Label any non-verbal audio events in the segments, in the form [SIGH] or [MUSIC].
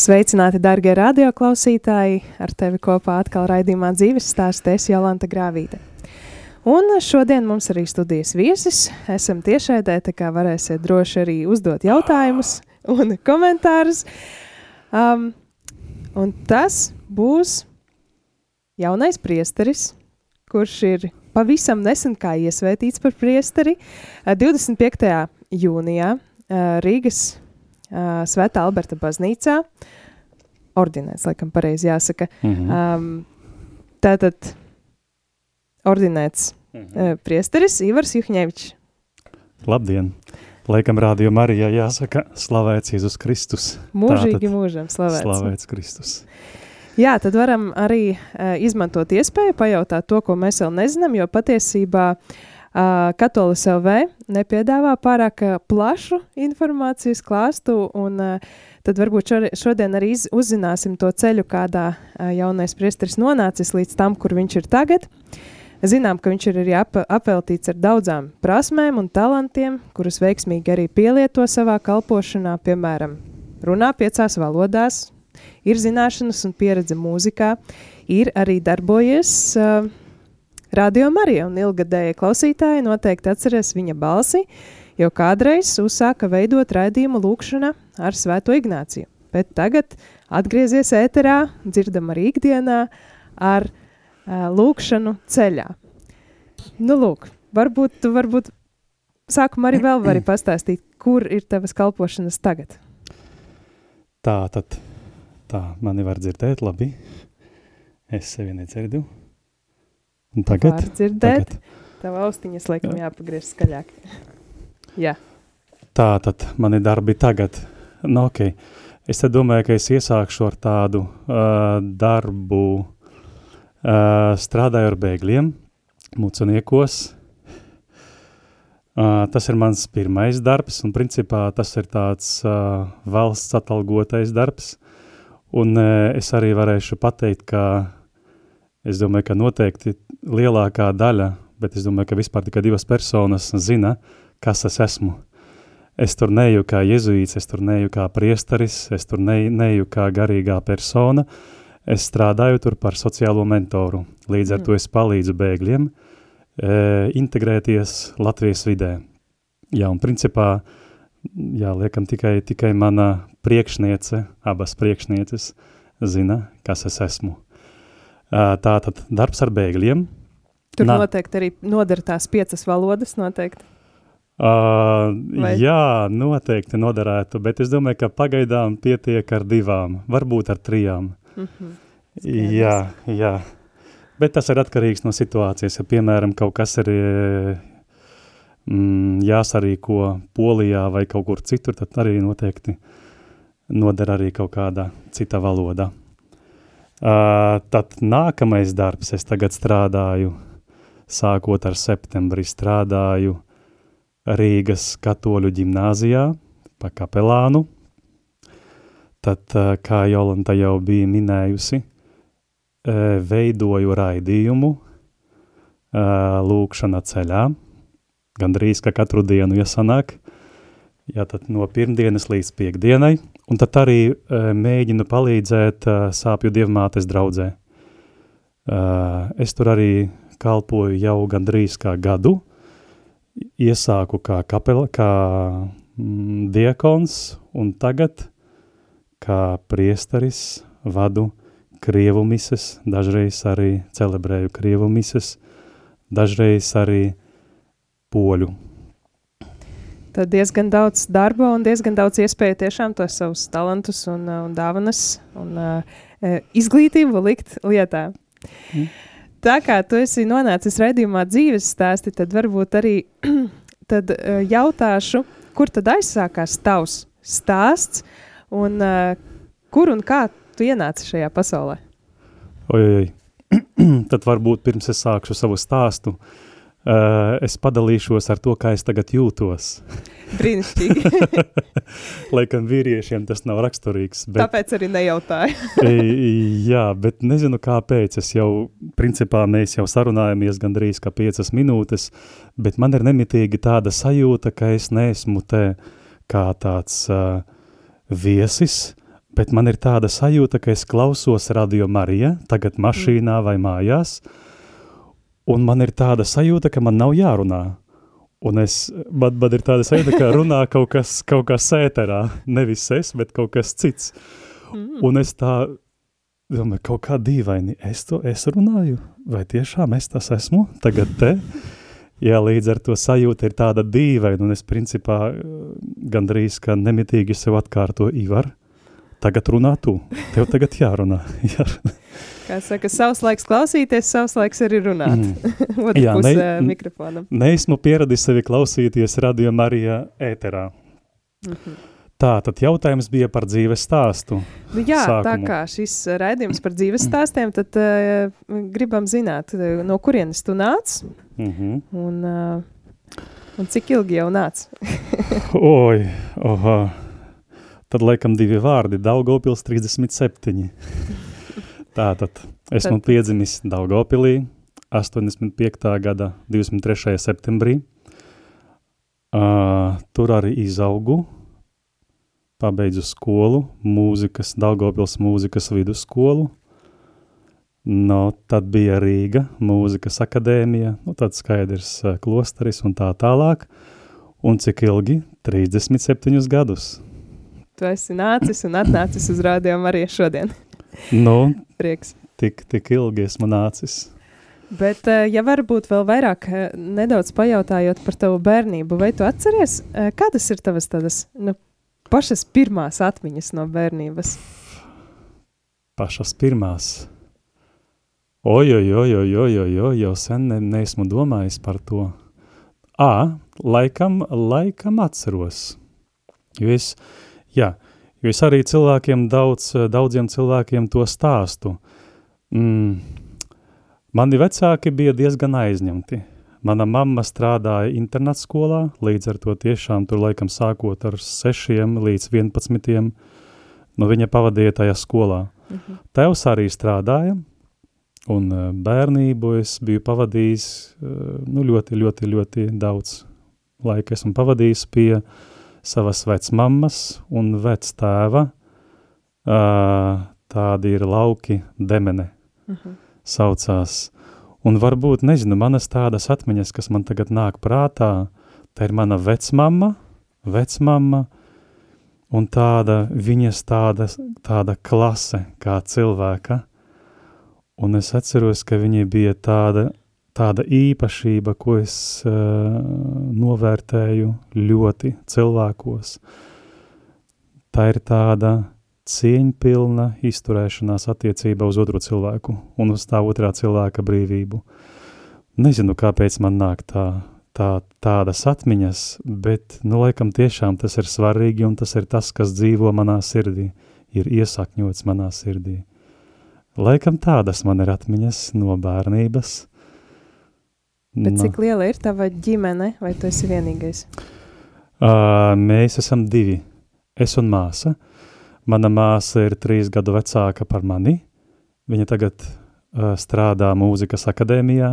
Sveicināti, darbie radioklausītāji! Ar tevi kopā atkal raidījumā dzīves stāsts es Jolanta Grāvīte. Un šodien mums arī studijas viesis. Esam tiešraidē, tā kā varēsiet droši arī uzdot jautājumus un komentārus. Um, un tas būs jaunais priesteris, kurš ir pavisam nesen kā iesvētīts par priesteri 25. jūnijā Rīgas Svētā Alberta baznīcā. Ordinēts, laikam, pareizi jāsaka. Mm -hmm. um, tātad ordinēts mm -hmm. uh, priesteris Ivars Juhņevičs. Labdien! Laikam rādījuma Marijā jāsaka slavēts Jēzus Kristus. Mūžīgi Tātad, mūžam slavēts. Slavēts Kristus. Jā, tad varam arī uh, izmantot iespēju pajautāt to, ko mēs vēl nezinām, jo patiesībā uh, Katolis LV nepiedāvā pārāk plašu informācijas klāstu, un tad varbūt šodien arī uzzināsim to ceļu, kādā jaunais priesteris nonācis līdz tam, kur viņš ir tagad. Zinām, ka viņš ir arī ap, apveltīts ar daudzām prasmēm un talantiem, kurus veiksmīgi arī pielieto savā kalpošanā, piemēram, runā piecās valodās, ir zināšanas un pieredze mūzikā, ir arī darbojies uh, Radio Marija un ilgadēji klausītāji noteikti atcerēs viņa balsi, jo kādreiz uzsāka veidot raidījumu lūkšana ar Svēto Ignāciju. Bet tagad atgriezies ēterā, dzirdam arī ikdienā ar uh, lūkšanu ceļā. Nu, lūk, varbūt tu varbūt sākumā arī vēl vari pastāstīt, kur ir tavas kalpošanas tagad? Tā, tad, tā, mani var dzirdēt, labi. Es sevi nedzirdu. Un tagad? Var dzirdēt. Tagad. Tev austiņas laikam jāpagriež skaļāk. [LAUGHS] Jā. Tā tad mani darbi tagad. Nu, ok. Es domāju, ka es iesākšu ar tādu uh, darbu, uh, strādāju ar bēgļiem, mucuniekos. Uh, tas ir mans pirmais darbs, un principā tas ir tāds uh, valsts atalgotais darbs. Un uh, es arī varēšu pateikt, ka Es domāju, ka noteikti lielākā daļa, bet es domāju, ka vispār tikai divas personas zina, kas es esmu. Es tur neju kā jezuīts, es tur neju kā priesteris, es tur ne, neju kā garīgā persona, es strādāju tur par sociālo mentoru. Līdz ar to es palīdzu bēgļiem e, integrēties Latvijas vidē. Jā, un principā, jā, liekam, tikai, tikai mana priekšniece, abas priekšnieces zina, kas es esmu. Tātad darbs ar bēgļiem. Tur Na, noteikti arī noder tās piecas valodas noteikti. Uh, jā, noteikti noderētu, bet es domāju, ka pagaidām pietiek ar divām, varbūt ar trijām. Mm -hmm. Jā, jā. Bet tas ir atkarīgs no situācijas. Ja, piemēram, kaut kas ir mm, jāsarīko Polijā vai kaut kur citur, tad arī noteikti noder arī kaut kādā cita valodā. Uh, tad nākamais darbs, es tagad strādāju, sākot ar septembri, strādāju Rīgas katoļu ģimnāzijā pa kapelānu. Tad, uh, kā Jolanta jau bija minējusi, uh, veidoju raidījumu lūkšana ceļā, gandrīz ka katru dienu iesanāk, jā, tad no pirmdienas līdz piekdienai, Un tad arī uh, mēģinu palīdzēt uh, sāpju dievmātes draudzē. Uh, es tur arī kalpoju jau gandrīz kā gadu. Iesāku kā kapela, kā mm, diekons, un tagad kā priesteris vadu krievu mises, dažreiz arī celebrēju krievu mises, dažreiz arī poļu. Tad diezgan daudz darba un diezgan daudz iespēju tiešām tos savus talantus un, un dāvanas un uh, izglītību likt lietā. Mm. Tā kā tu esi nonācis redzījumā dzīves stāsti, tad varbūt arī [CLEARS THROAT] tad, uh, jautāšu, kur tad aizsākās tavs stāsts un uh, kur un kā tu ienāci šajā pasaulē? Oi, oi, oi. tad varbūt pirms es sākšu savu stāstu, uh, Uh, es padalīšos ar to, kā es tagad jūtos. Brīnišķīgi. [LAUGHS] Lai gan vīriešiem tas nav raksturīgs. Bet, Tāpēc arī nejautāju. [LAUGHS] jā, bet nezinu kāpēc. Es jau, principā, mēs jau sarunājamies gandrīz kā piecas minūtes, bet man ir nemitīgi tāda sajūta, ka es neesmu te kā tāds uh, viesis, bet man ir tāda sajūta, ka es klausos Radio Marija, tagad mašīnā mm. vai mājās, uh, un man ir tāda sajūta, ka man nav jārunā. Un es, man, man ir tāda sajūta, ka runā kaut kas, kaut kas ēterā, nevis es, bet kaut kas cits. Mm. Un es tā, domāju, kaut kā dīvaini, es to es runāju, vai tiešām es tas esmu tagad te? Jā, līdz ar to sajūta ir tāda dīvaina, un es principā gandrīz, ka nemitīgi sev atkārto, Ivar, tagad runā tu, tev tagad jārunā. [LAUGHS] jārunā. Kā saka, savs laiks klausīties, savs laiks arī runāt. [LAUGHS] Mm. Jā, pus, ne, mikrofonam. Neesmu pieradis sevi klausīties radio Marijā ēterā. Mm -hmm. Tā, tad jautājums bija par dzīves stāstu. Nu, jā, sākumu. tā kā šis raidījums par dzīves stāstiem, tad uh, gribam zināt, no kurienes tu nāc mm -hmm. un, uh, un cik ilgi jau nāc. [LAUGHS] Oi, oha. Tad laikam divi vārdi, Daugavpils 37. Tātad esmu Tad... piedzimis Daugavpilī 85. gada 23. septembrī. Uh, tur arī izaugu, pabeidzu skolu, mūzikas, Daugavpils mūzikas vidusskolu. No, tad bija Rīga, mūzikas akadēmija, nu, tad skaidrs klosteris un tā tālāk. Un cik ilgi? 37 gadus. Tu esi nācis un atnācis uz rādījumu arī šodien. Nu, Prieks. Tik, tik ilgi esmu nācis. Bet, eh, ja varbūt vēl vairāk eh, nedaudz pajautājot par tavu bērnību, vai tu atceries, eh, kādas ir tavas tādas, nu, pašas pirmās atmiņas no bērnības? Pašas pirmās. Oj, oj, oj, oj, oj, oj, oj, jau sen ne, neesmu domājis par to. Ā, laikam, laikam atceros. Jo es, jā, uh, Jo es arī cilvēkiem daudz, daudziem cilvēkiem to stāstu. Mm. Mani vecāki bija diezgan aizņemti. Mana mamma strādāja internātskolā, līdz ar to tiešām tur laikam sākot ar sešiem līdz vienpadsmitiem, no viņa pavadīja tajā skolā. Uh mhm. -huh. Tevs arī strādāja, un e, bērnību es biju pavadījis e, nu, ļoti, ļoti, ļoti daudz laika esmu pavadījis pie uh, savas vecmammas un vectēva, uh, tādi ir lauki demene, uh mhm. -huh. saucās. Un varbūt, nezinu, manas tādas atmiņas, kas man tagad nāk prātā, tā ir mana vecmamma, vecmamma, un tāda, viņas tāda, tāda klase kā cilvēka, un es atceros, ka viņa bija tāda tāda īpašība, ko es uh, novērtēju ļoti cilvēkos. Tā ir tāda cieņpilna izturēšanās attiecībā uz otru cilvēku un uz tā otrā cilvēka brīvību. Nezinu, kāpēc man nāk tā, tā, tādas atmiņas, bet, nu, laikam tiešām tas ir svarīgi un tas ir tas, kas dzīvo manā sirdī, ir iesakņots manā sirdī. Laikam tādas man ir atmiņas no bērnības – Bet cik liela ir tava ģimene, vai tu esi vienīgais? Uh, mēs esam divi. Es un māsa. Mana māsa ir trīs gadu vecāka par mani. Viņa tagad uh, strādā mūzikas akadēmijā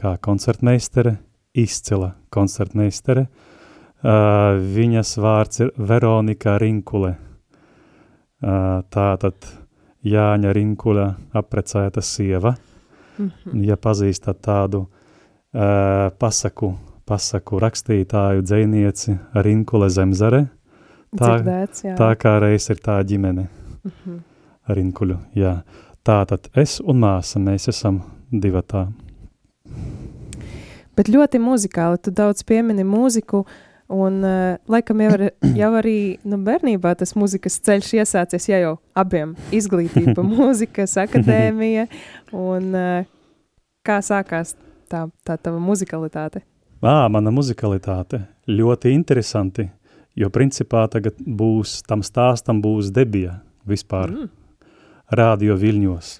kā koncertmeistere, izcila koncertmeistere. Uh, viņas vārds ir Veronika Rinkule. Uh, tātad Jāņa Rinkula aprecēta sieva. Mm -hmm. Ja pazīstat tādu uh, pasaku, pasaku rakstītāju, dzēnieci Rinkule Zemzare. Tā, Dzirdēts, jā. tā kā reiz ir tā ģimene. Mhm. -huh. Rinkuļu, jā. Tātad es un māsa, mēs esam divatā. Bet ļoti muzikāli, tu daudz piemini mūziku, un uh, laikam jau, ar, [CLEARS THROAT] jau arī nu, bērnībā tas mūzikas ceļš iesācies, ja jau abiem izglītība, [LAUGHS] mūzikas akadēmija, un uh, kā sākās tā, tā tava muzikalitāte? Ā, mana muzikalitāte ļoti interesanti, jo principā tagad būs, tam stāstam būs debija vispār. Mm rādio viļņos.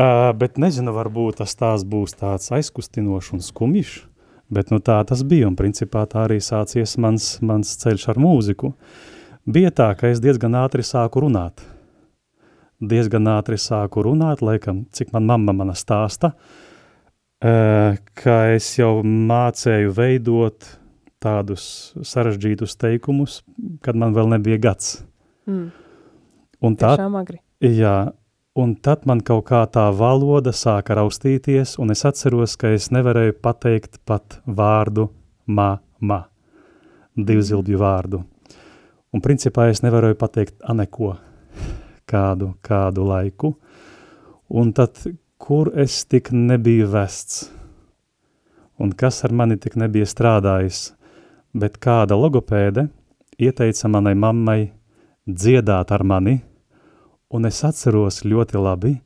Uh, bet nezinu, varbūt tas tās būs tāds aizkustinošs un skumjš, bet nu tā tas bija, un principā tā arī sācies mans, mans ceļš ar mūziku. Bija tā, ka es diezgan ātri sāku runāt. Diezgan ātri sāku runāt, laikam, cik man mamma mana stāsta, uh, ka es jau mācēju veidot tādus sarežģītus teikumus, kad man vēl nebija gads. Mm. Un agri. Jā, un tad man kaut kā tā valoda sāka raustīties, un es atceros, ka es nevarēju pateikt pat vārdu ma, ma, divzilbju vārdu. Un principā es nevarēju pateikt aneko kādu, kādu laiku. Un tad, kur es tik nebiju vests, un kas ar mani tik nebija strādājis, bet kāda logopēde ieteica manai mammai dziedāt ar mani – un es atceros ļoti labi,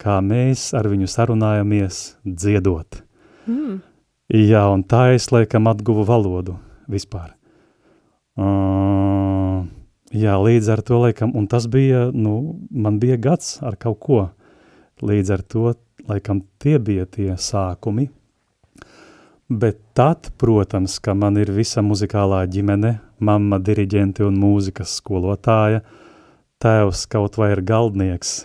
kā mēs ar viņu sarunājamies dziedot. Mm. Jā, un tā es laikam atguvu valodu vispār. Uh, jā, līdz ar to laikam, un tas bija, nu, man bija gads ar kaut ko. Līdz ar to, laikam, tie bija tie sākumi. Bet tad, protams, ka man ir visa muzikālā ģimene, mamma, diriģenti un mūzikas skolotāja – tēvs kaut vai ir galdnieks,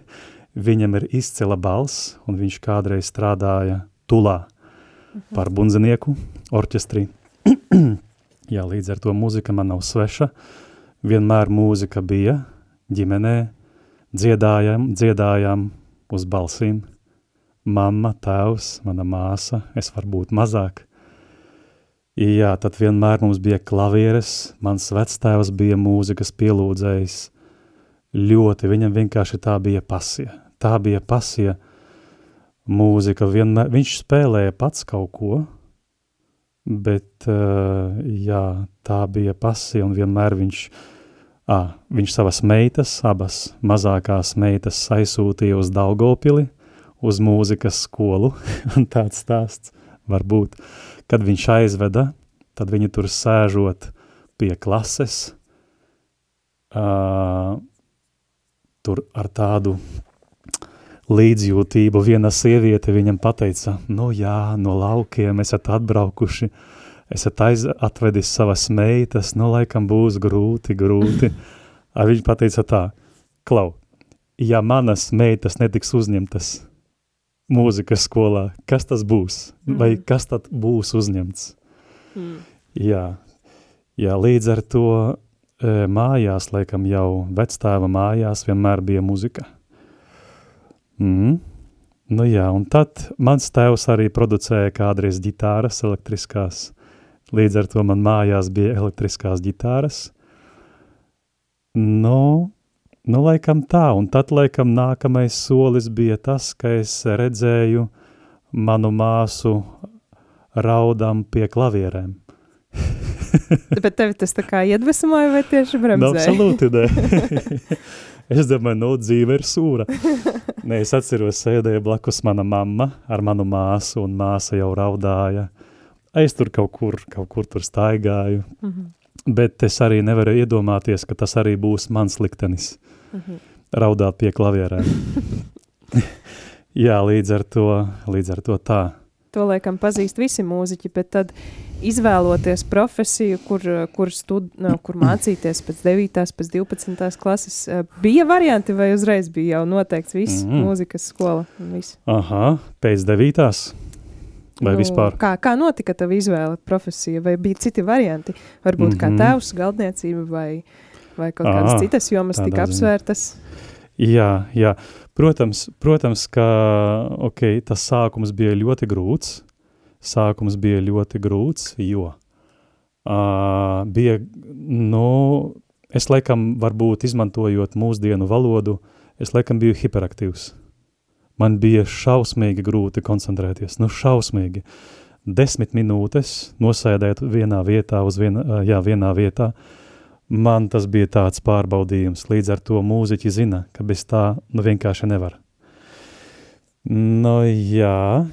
[LAUGHS] viņam ir izcila balss, un viņš kādreiz strādāja tulā mhm. par bunzinieku orķestrī. [CLEARS THROAT] Jā, līdz ar to mūzika man nav sveša. Vienmēr mūzika bija ģimenē, dziedājām, dziedājām uz balsīm. Mamma, tēvs, mana māsa, es varbūt mazāk. Jā, tad vienmēr mums bija klavieres, mans vectēvs bija mūzikas pielūdzējs, ļoti, viņam vienkārši tā bija pasija. Tā bija pasija mūzika, vienmēr, viņš spēlēja pats kaut ko, bet uh, jā, tā bija pasija un vienmēr viņš, ā, viņš savas meitas, abas mazākās meitas aizsūtīja uz Daugopili, uz mūzikas skolu, [LAUGHS] un tāds stāsts var būt, kad viņš aizveda, tad viņi tur sēžot pie klases, uh, tur ar tādu līdzjūtību. Viena sieviete viņam pateica, nu jā, no laukiem esat atbraukuši, esat aiz, atvedis savas meitas, nu laikam būs grūti, grūti. [CLEARS THROAT] Ar viņš pateica tā, klau, ja manas meitas netiks uzņemtas mūzikas skolā, kas tas būs? Mm. Vai kas tad būs uzņemts? Mm. Jā, jā, līdz ar to mājās, laikam jau vecstāva mājās, vienmēr bija muzika. Mm. Nu jā, un tad mans tēvs arī producēja kādreiz ģitāras elektriskās, līdz ar to man mājās bija elektriskās ģitāras. Nu, nu laikam tā, un tad laikam nākamais solis bija tas, ka es redzēju manu māsu raudam pie klavierēm. [LAUGHS] Bet tevi tas tā kā iedvesmoja vai tieši bremzēja? Absolūti, nē. [LAUGHS] es domāju, nu, dzīve ir sūra. [LAUGHS] Nē, es atceros, sēdēja blakus mana mamma ar manu māsu, un māsa jau raudāja. Es tur kaut kur, kaut kur tur staigāju. Mm -hmm. Bet es arī nevaru iedomāties, ka tas arī būs mans liktenis. Mm -hmm. Raudāt pie klavierēm. [LAUGHS] Jā, līdz ar to, līdz ar to tā. To laikam pazīst visi mūziķi, bet tad izvēloties profesiju, kur, kur, stud, no, kur mācīties pēc 9. pēc 12. klases, eh, bija varianti vai uzreiz bija jau noteikts viss mm. mūzikas skola? Aha, pēc 9. Vai nu, vispār? Kā, kā notika tava izvēle profesija, vai bija citi varianti? Varbūt mm -hmm. kā mhm. tēvs, galdniecība vai, vai kaut Aha, kādas citas jomas tika apsvērtas? Jā, jā. Protams, protams, ka okay, tas sākums bija ļoti grūts, sākums bija ļoti grūts, jo uh, bija, nu, es laikam varbūt izmantojot mūsdienu valodu, es laikam biju hiperaktīvs. Man bija šausmīgi grūti koncentrēties, nu šausmīgi. Desmit minūtes nosēdēt vienā vietā, uz vien, jā, vienā vietā, man tas bija tāds pārbaudījums. Līdz ar to mūziķi zina, ka bez tā nu vienkārši nevar. Nu jā,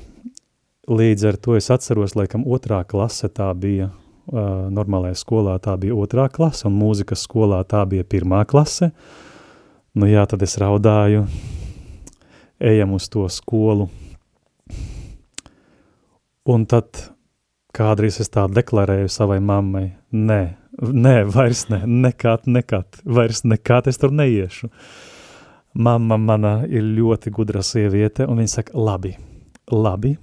līdz ar to es atceros, laikam otrā klase tā bija, uh, normālajā skolā tā bija otrā klase, un mūzikas skolā tā bija pirmā klase. Nu jā, tad es raudāju, ejam uz to skolu. Un tad kādreiz es tā deklarēju savai mammai, nē, nē, vairs ne, nekad, nekad, vairs nekad es tur neiešu. Mamma mana ir ļoti gudra sieviete, un viņa saka, labi, labi,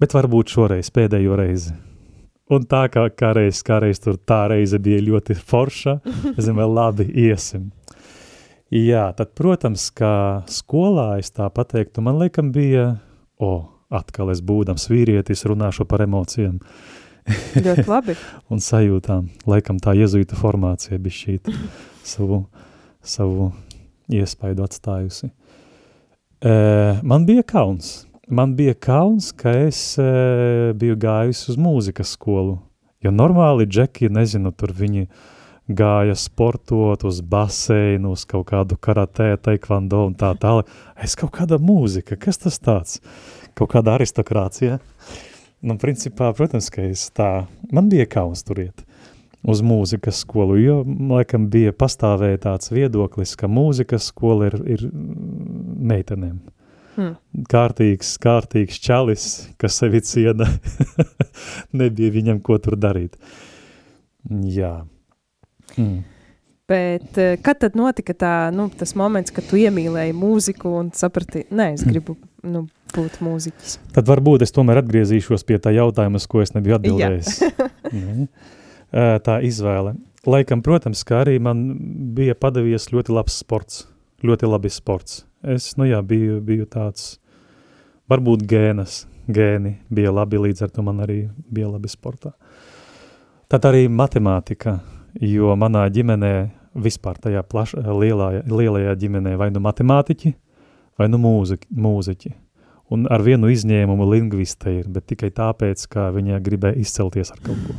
bet varbūt šoreiz pēdējo reizi. Un tā kā kādreiz, kādreiz tur tā reize bija ļoti forša, es zinu, labi, iesim. Jā, tad, protams, kā skolā es tā pateiktu, man laikam bija, o, atkal es būdams vīrietis, runāšu par emocijām. Ļoti labi. [LAUGHS] un sajūtām, laikam tā jezuita formācija bija šī savu, savu iespaidu atstājusi. E, man bija kauns. Man bija kauns, ka es e, biju gājis uz mūzikas skolu, jo normāli džeki, nezinu, tur viņi, uh, gāja sportot uz baseinu, uz kaut kādu karatē, taekwondo un tā tālāk. Es kaut kāda mūzika, kas tas tāds? Kaut kāda aristokrācija. Nu, principā, protams, ka es tā, man bija kauns turiet uz mūzikas skolu, jo, laikam, bija pastāvēja tāds viedoklis, ka mūzikas skola ir, ir meitenēm. Hmm. Kārtīgs, kārtīgs čalis, kas sevi ciena, [LAUGHS] nebija viņam ko tur darīt. Jā. Mm. Bet uh, kad tad notika tā, nu, tas moments, kad tu iemīlēji mūziku un saprati, nē, es gribu nu, būt mūziķis? Tad varbūt es tomēr atgriezīšos pie tā jautājuma, ko es nebiju atbildējis. [LAUGHS] tā izvēle. Laikam, protams, kā arī man bija padavies ļoti labs sports, ļoti labi sports. Es, nu jā, biju, biju tāds, varbūt gēnas, gēni bija labi, līdz ar to man arī bija labi sportā. Tad arī matemātika, jo manā ģimenē, vispār tajā plaš, lielā, lielajā ģimenē, vai nu matemātiķi, vai nu mūziķi, mūziķi. Un ar vienu izņēmumu lingviste ir, bet tikai tāpēc, ka viņa gribēja izcelties ar kaut ko.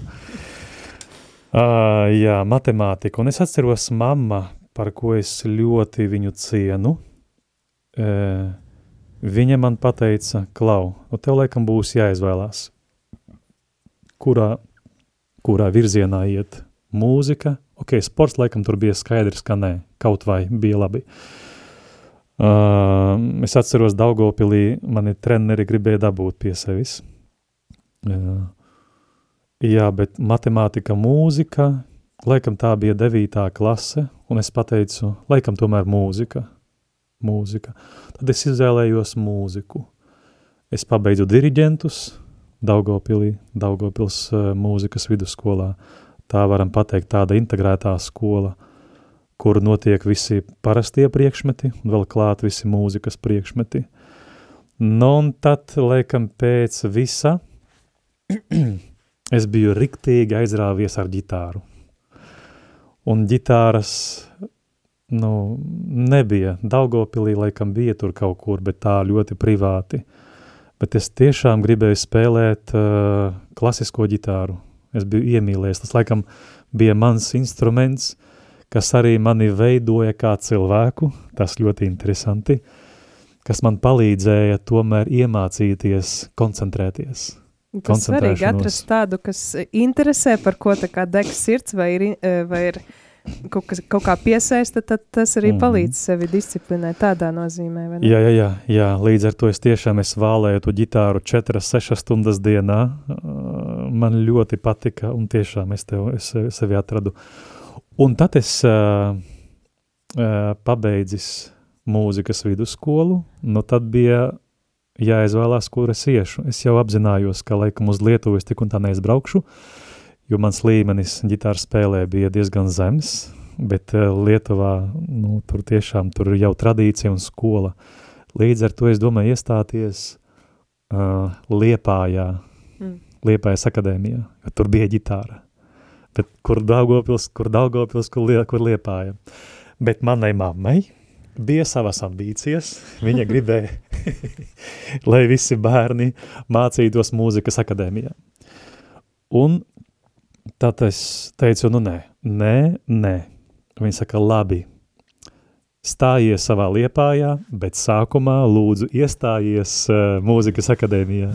Uh, jā, matemātika. Un es atceros mamma, par ko es ļoti viņu cienu. Uh, viņa man pateica, Klau, nu tev laikam būs jāizvēlās, kurā, kurā virzienā iet mūzika, ok, sports laikam tur bija skaidrs, ka nē, kaut vai bija labi. Uh, es atceros Daugopilī, mani treneri gribēja dabūt pie sevis. Uh, jā, bet matemātika, mūzika, laikam tā bija devītā klase, un es pateicu, laikam tomēr mūzika, mūzika. Tad es izvēlējos mūziku. Es pabeidzu diriģentus Daugopilī, Daugopils uh, mūzikas vidusskolā. Uh, tā varam pateikt, tāda integrētā skola, kur notiek visi parastie priekšmeti un vēl klāt visi mūzikas priekšmeti. Nu, un tad, laikam, pēc visa es biju riktīgi aizrāvies ar ģitāru. Un ģitāras, nu, nebija. Daugopilī, laikam, bija tur kaut kur, bet tā ļoti privāti. Bet es tiešām gribēju spēlēt uh, klasisko ģitāru es biju iemīlējies. Tas laikam bija mans instruments, kas arī mani veidoja kā cilvēku, tas ļoti interesanti, kas man palīdzēja tomēr iemācīties koncentrēties. Tas svarīgi atrast tādu, kas interesē, par ko tā kā deg sirds vai ir, eh, vai ir kaut, kas, kaut kā piesaista, tad tas arī mm. palīdz sevi disciplinēt tādā nozīmē. Jā, jā, jā, jā, līdz ar to es tiešām es vālēju to ģitāru 4-6 stundas dienā. Man ļoti patika un tiešām es, tev, es sevi atradu. Un tad es uh, uh, pabeidzis mūzikas vidusskolu, nu tad bija jāizvēlās, kur es iešu. Es jau apzinājos, ka laikam uz Lietuvu es tik un tā neizbraukšu, jo mans līmenis ģitāras spēlē bija diezgan zems, bet Lietuvā, nu, tur tiešām tur jau tradīcija un skola. Līdz ar to es domāju iestāties uh, Liepājā. Liepājas akadēmijā, jo tur bija ģitāra. Bet kur Daugopils, kur Daugopils, kur, lie, kur Liepāja. Bet manai mammai bija savas ambīcijas, viņa [LAUGHS] gribēja, [LAUGHS] lai visi bērni mācītos mūzikas akadēmijā. Un tad es teicu, nu nē, nē, nē. Viņa saka, labi, stājies savā liepājā, bet sākumā lūdzu iestājies uh, mūzikas akadēmijā.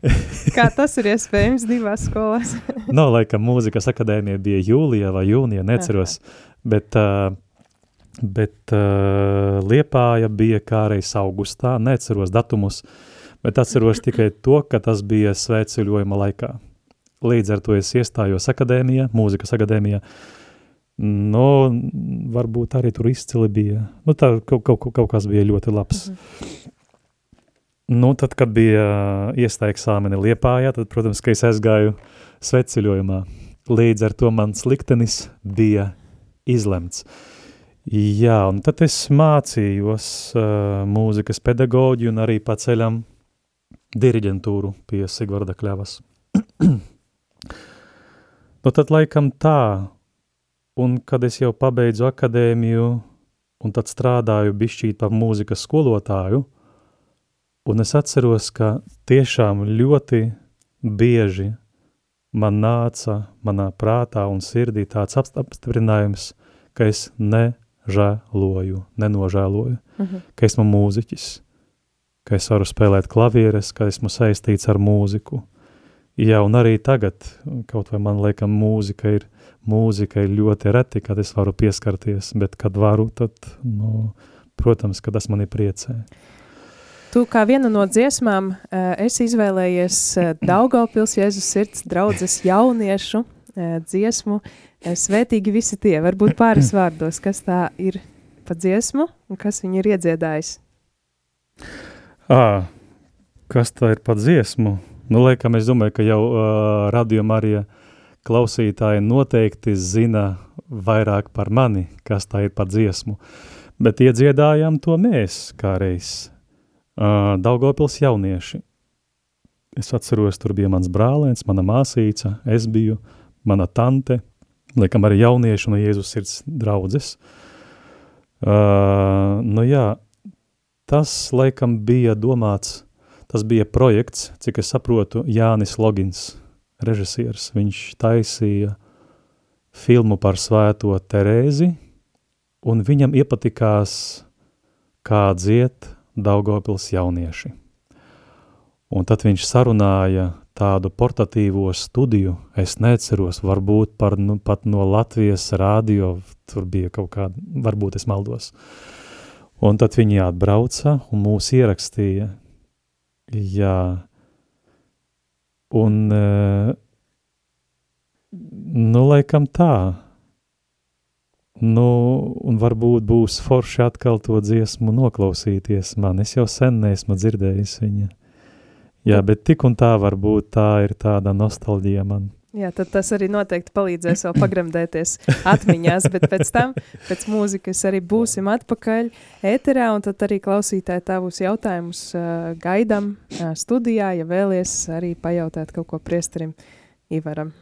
[LAUGHS] Kā tas ir iespējams divās skolās? [LAUGHS] no, laikam mūzikas akadēmija bija jūlijā vai jūnijā, neceros, Aha. bet, bet liepāja bija kā reiz augustā, neceros datumus, bet atceros tikai to, ka tas bija svētceļojuma laikā. Līdz ar to es iestājos akadēmijā, mūzikas akadēmijā, Nu, varbūt arī tur izcili bija. Nu, tā kaut, kaut, kaut kas bija ļoti labs. Mm -hmm. Nu, tad, kad bija iestāja eksāmeni Liepājā, tad, protams, ka es aizgāju sveceļojumā. Līdz ar to mans liktenis bija izlemts. Jā, un tad es mācījos uh, mūzikas pedagoģiju un arī pa ceļam diriģentūru pie Sigvarda Kļavas. [CLEARS THROAT] nu, tad laikam tā, Un kad es jau pabeidzu akadēmiju un tad strādāju bišķīt par mūzikas skolotāju, un es atceros, ka tiešām ļoti bieži man nāca manā prātā un sirdī tāds apstiprinājums, ka es nežēloju, nenožēloju, uh mhm. -huh. ka esmu mūziķis, ka es varu spēlēt klavieres, ka esmu saistīts ar mūziku. Jā, un arī tagad, kaut vai man liekam, mūzika ir mūzika ir ļoti reti, kad es varu pieskarties, bet kad varu, tad, nu, protams, ka tas mani priecē. Tu kā viena no dziesmām uh, esi izvēlējies uh, Daugavpils Jēzus sirds draudzes jauniešu uh, dziesmu Svētīgi visi tie, varbūt pāris [CLEARS THROAT] vārdos, kas tā ir pa dziesmu un kas viņu ir iedziedājis? À, kas tā ir pa dziesmu? Nu, liekam, es domāju, ka jau uh, Radio Marija klausītāji noteikti zina vairāk par mani, kas tā ir par dziesmu, bet iedziedājām to mēs kā reiz. Daugopils jaunieši. Es atceros, tur bija mans brālēns, mana māsīca, es biju, mana tante, liekam arī jaunieši no Jēzus sirds draudzes. Uh, nu jā, tas laikam bija domāts, tas bija projekts, cik es saprotu, Jānis Logins, režisieris, viņš taisīja filmu par svēto Terēzi, un viņam iepatikās, kā dziet Daugavpils jaunieši. Un tad viņš sarunāja tādu portatīvo studiju, es neceros, varbūt par, nu, pat no Latvijas rādio, tur bija kaut kāda, varbūt es maldos. Un tad viņi atbrauca un mūs ierakstīja. Jā, Un, uh, nu, laikam tā. Nu, un varbūt būs forši atkal to dziesmu noklausīties man. Es jau sen neesmu dzirdējis viņa. Jā, bet tik un tā varbūt tā ir tāda nostalģija man. Jā, tad tas arī noteikti palīdzēs vēl pagremdēties atmiņās, bet pēc tam, pēc mūzikas arī būsim atpakaļ ēterā, un tad arī klausītāji tavus jautājumus uh, gaidam uh, studijā, ja vēlies arī pajautāt kaut ko priesterim Ivaram.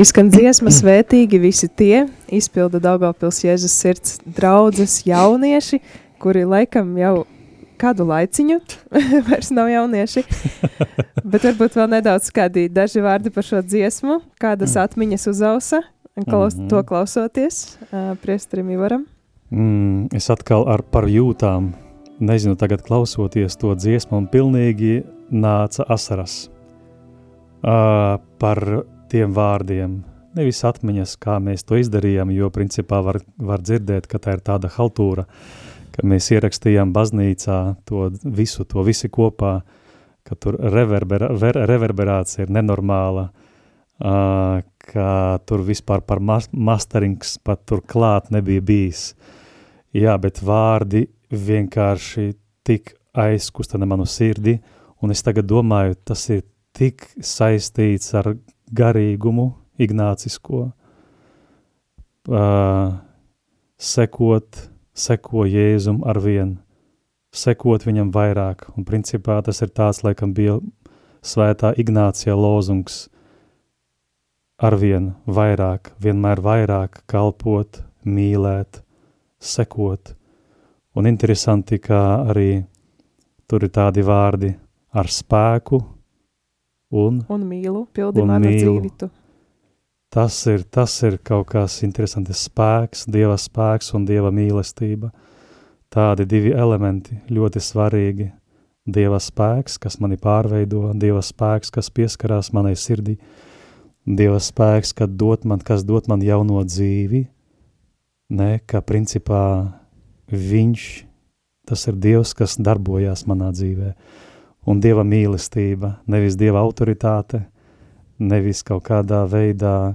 Izskan dziesma svētīgi visi tie, izpilda Daugavpils Jēzus sirds draudzes jaunieši, kuri laikam jau kādu laiciņu [LAUGHS] vairs nav jaunieši, bet varbūt vēl nedaudz kādi daži vārdi par šo dziesmu, kādas atmiņas uzausa, klaus, mm -hmm. to klausoties uh, priestrim Ivaram. Mm, es atkal ar par jūtām, nezinu, tagad klausoties to dziesmu, un pilnīgi nāca asaras uh, par tiem vārdiem, nevis atmiņas, kā mēs to izdarījām, jo principā var, var dzirdēt, ka tā ir tāda haltūra, ka mēs ierakstījām baznīcā to visu, to visi kopā, ka tur reverbera, ver, reverberācija ir nenormāla, uh, ka tur vispār par mas, masterings pat tur klāt nebija bijis. Jā, bet vārdi vienkārši tik aizkustina manu sirdi, un es tagad domāju, tas ir tik saistīts ar garīgumu, ignācisko, uh, sekot, seko Jēzum ar vien, sekot viņam vairāk, un principā tas ir tāds, laikam bija svētā Ignācija lozungs, arvien vairāk, vienmēr vairāk kalpot, mīlēt, sekot, un interesanti, kā arī tur ir tādi vārdi ar spēku, un, un mīlu, pildi un manu mīlu. dzīvi tu. Tas ir, tas ir kaut kas interesants spēks, Dieva spēks un Dieva mīlestība. Tādi divi elementi ļoti svarīgi. Dieva spēks, kas mani pārveido, Dieva spēks, kas pieskarās manai sirdī, Dieva spēks, kad dot man, kas dot man jauno dzīvi, ne, ka principā viņš, tas ir Dievs, kas darbojās manā dzīvē. Un Dieva mīlestība, nevis Dieva autoritāte, nevis kaut kādā veidā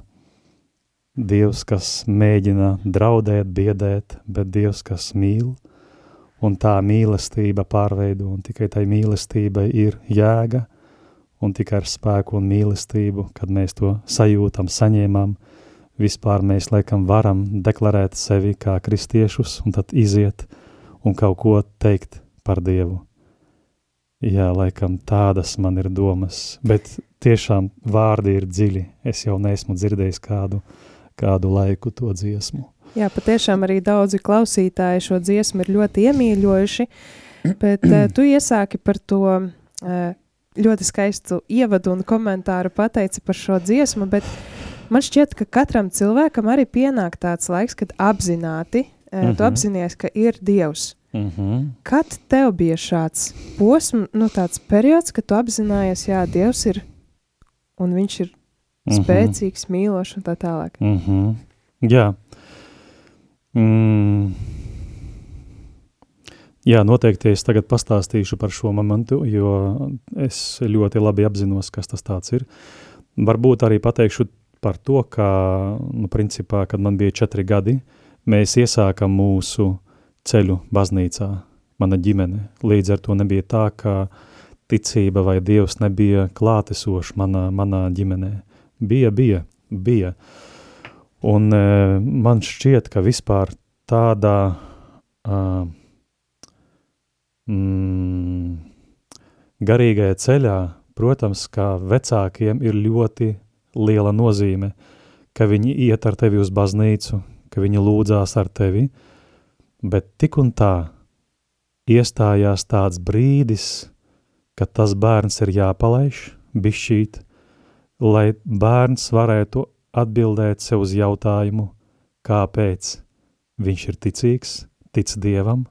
Dievs, kas mēģina draudēt, biedēt, bet Dievs, kas mīl, un tā mīlestība pārveido, un tikai tai mīlestībai ir jēga, un tikai ar spēku un mīlestību, kad mēs to sajūtam, saņēmām, vispār mēs laikam varam deklarēt sevi kā kristiešus, un tad iziet un kaut ko teikt par Dievu. Jā, laikam tādas man ir domas, bet tiešām vārdi ir dziļi. Es jau neesmu dzirdējis kādu, kādu laiku to dziesmu. Jā, patiešām arī daudzi klausītāji šo dziesmu ir ļoti iemīļojuši, bet uh, tu iesāki par to uh, ļoti skaistu ievadu un komentāru pateici par šo dziesmu, bet man šķiet, ka katram cilvēkam arī pienāk tāds laiks, kad apzināti, mm -hmm. tu mhm. apzinies, ka ir Dievs. Mm -hmm. Kad tev bija šāds posms, nu, tāds periods, kad tu apzinājies, jā, Dievs ir un viņš ir -hmm. spēcīgs, mīlošs un tā tālāk. Mm -hmm. Jā. Mm. Jā, noteikti es tagad pastāstīšu par šo momentu, jo es ļoti labi apzinos, kas tas tāds ir. Varbūt arī pateikšu par to, ka, nu, principā, kad man bija četri gadi, mēs iesākam mūsu ceļu baznīcā, mana ģimene. Līdz ar to nebija tā, ka ticība vai Dievs nebija klātesošs manā, manā ģimenē. Bija, bija, bija. Un e, man šķiet, ka vispār tādā uh, mm, garīgajā ceļā, protams, kā vecākiem ir ļoti liela nozīme, ka viņi iet ar tevi uz baznīcu, ka viņi lūdzās ar tevi, bet tik un tā iestājās tāds brīdis, ka tas bērns ir jāpalaiž bišķīt, lai bērns varētu atbildēt sev uz jautājumu, kāpēc viņš ir ticīgs, tic Dievam,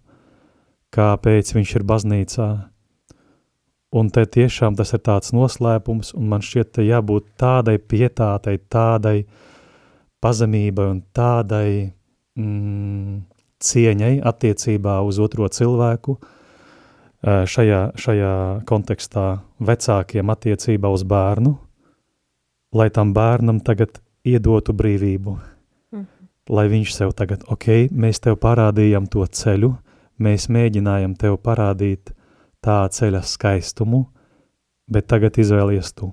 kāpēc viņš ir baznīcā. Un te tiešām tas ir tāds noslēpums, un man šķiet, te jābūt tādai pietātei, tādai pazemībai un tādai mm, cieņai attiecībā uz otro cilvēku, šajā, šajā kontekstā vecākiem attiecībā uz bērnu, lai tam bērnam tagad iedotu brīvību, mm. lai viņš sev tagad, ok, mēs tev parādījām to ceļu, mēs mēģinājam tev parādīt tā ceļa skaistumu, bet tagad izvēlies tu.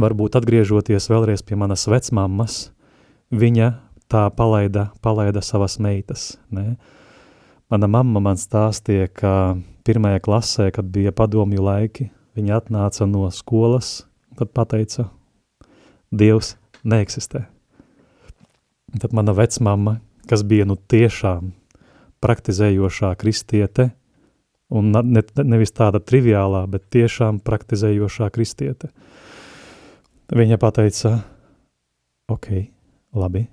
Varbūt atgriežoties vēlreiz pie manas vecmammas, viņa tā palaida, palaida savas meitas, ne? Mana mamma man stāstīja, ka pirmajā klasē, kad bija padomju laiki, viņa atnāca no skolas, tad pateica, Dievs neeksistē. Tad mana vecmama, kas bija nu tiešām praktizējošā kristiete, un ne, nevis tāda triviālā, bet tiešām praktizējošā kristiete, viņa pateica, ok, labi,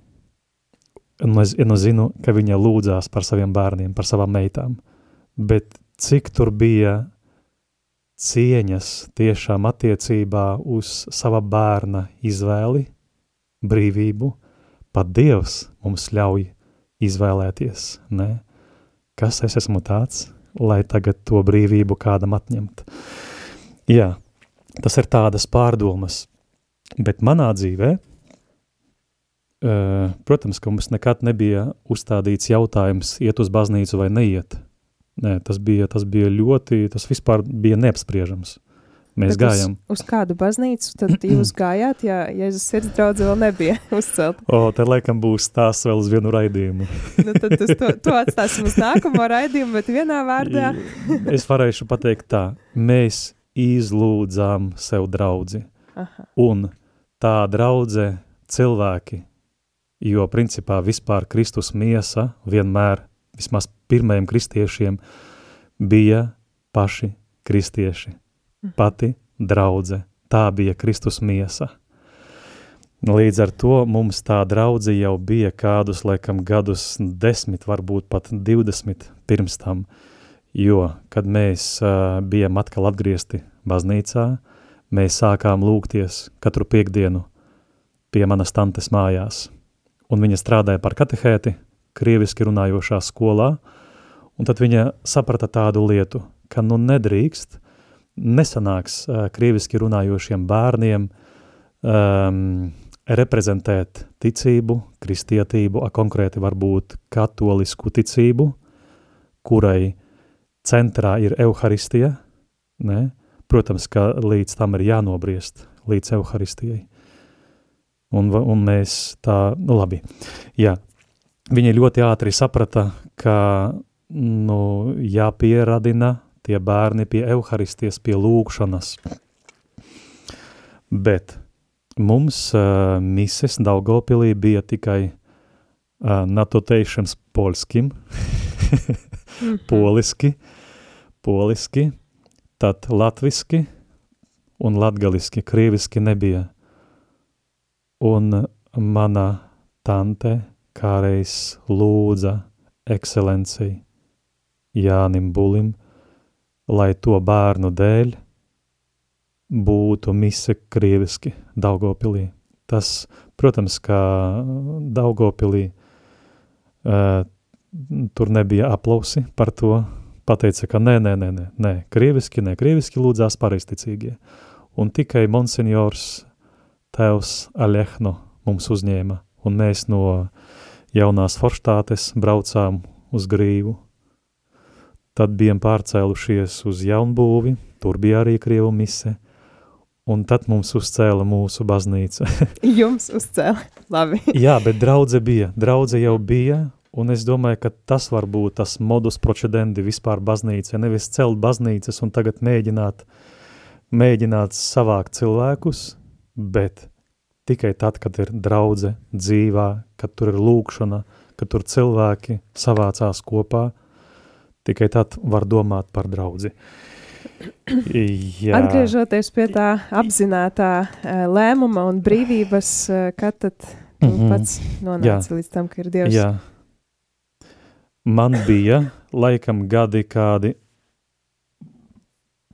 un es, un es zinu, ka viņa lūdzās par saviem bērniem, par savām meitām, bet cik tur bija cieņas tiešām attiecībā uz sava bērna izvēli, brīvību, pat Dievs mums ļauj izvēlēties, ne? Kas es esmu tāds, lai tagad to brīvību kādam atņemt? Jā, tas ir tādas pārdomas, bet manā dzīvē, protams, ka mums nekad nebija uzstādīts jautājums iet uz baznīcu vai neiet – Nē, tas bija, tas bija ļoti, tas vispār bija neapspriežams. Mēs Bet gājām. Uz, uz kādu baznīcu tad jūs [CLEARS THROAT] gājāt, ja Jēzus sirds draudze vēl nebija [LAUGHS] uzcelt? O, te laikam būs tās vēl uz vienu raidījumu. [LAUGHS] nu, tad tas, to, to atstāsim uz nākamo raidījumu, bet vienā vārdā. es varēšu pateikt tā, mēs izlūdzām sev draudzi. Aha. Un tā draudze cilvēki, jo principā vispār Kristus miesa vienmēr vismaz pirmajiem kristiešiem, bija paši kristieši. Pati draudze, tā bija Kristus miesa. Līdz ar to mums tā draudze jau bija kādus, laikam, gadus desmit, varbūt pat divdesmit pirms tam, jo, kad mēs uh, bijām atkal atgriezti baznīcā, mēs sākām lūgties katru piekdienu pie manas tantes mājās, un viņa strādāja par katehēti, krieviski runājošā skolā, un tad viņa saprata tādu lietu, ka nu nedrīkst, nesanāks uh, krieviski runājošiem bērniem um, reprezentēt ticību, kristietību, a konkrēti varbūt katolisku ticību, kurai centrā ir euharistija, ne? protams, ka līdz tam ir jānobriest, līdz euharistijai. Un, un mēs tā, nu labi, jā, Viņa ļoti ātri saprata, ka nu, jāpieradina tie bērni pie evaharisties, pie lūkšanas. Bet mums uh, mises Daugavpilī bija tikai uh, nototēšanas polskim, mhm. [LAUGHS] poliski, poliski, tad latviski un latgaliski, krieviski nebija. Un mana tante kāreiz lūdza ekscelenciju Jānim Bulim, lai to bērnu dēļ būtu mise krieviski Daugopilī. Tas, protams, kā Daugopilī uh, tur nebija aplausi par to, pateica, ka nē, nē, nē, nē, nē krieviski, nē, krieviski lūdzās pareisticīgie. Un tikai monsignors tēvs Aļehno mums uzņēma, un mēs no jaunās forštātes braucām uz grīvu. Tad bijām pārcēlušies uz jaunbūvi, tur bija arī Krievu mise, un tad mums uzcēla mūsu baznīca. [LAUGHS] Jums uzcēla, labi. [LAUGHS] Jā, bet draudze bija, draudze jau bija, un es domāju, ka tas var būt tas modus procedendi vispār baznīca, nevis celt baznīcas un tagad mēģināt, mēģināt savākt cilvēkus, bet tikai tad, kad ir draudze dzīvā, kad tur ir lūkšana, kad tur cilvēki savācās kopā, tikai tad var domāt par draudzi. Jā. Atgriežoties pie tā apzinātā uh, lēmuma un brīvības, uh, kad tad mm -hmm. pats nonāci Jā. līdz tam, ka ir Dievs? Jā. Man bija laikam gadi kādi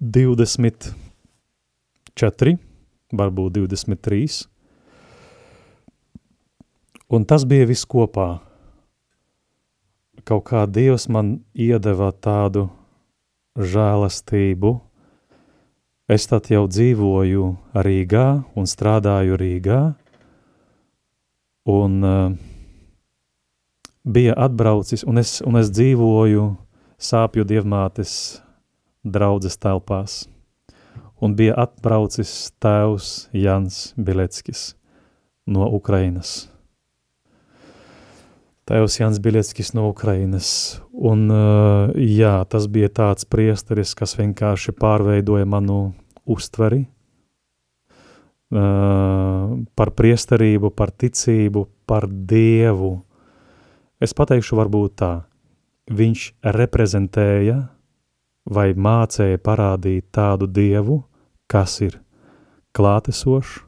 24, varbūt 23, Un tas bija viss kopā. Kaut kā Dievs man iedeva tādu žēlastību. Es tad jau dzīvoju Rīgā un strādāju Rīgā, un uh, bija atbraucis, un es, un es dzīvoju sāpju dievmātes draudzes telpās. Un bija atbraucis tēvs Jans Bileckis no Ukrainas Tēvs Jans Biļeckis no Ukrainas. Un, uh, jā, tas bija tāds priesteris, kas vienkārši pārveidoja manu uztveri uh, par priesterību, par ticību, par Dievu. Es pateikšu varbūt tā, viņš reprezentēja vai mācēja parādīt tādu Dievu, kas ir klātesošs,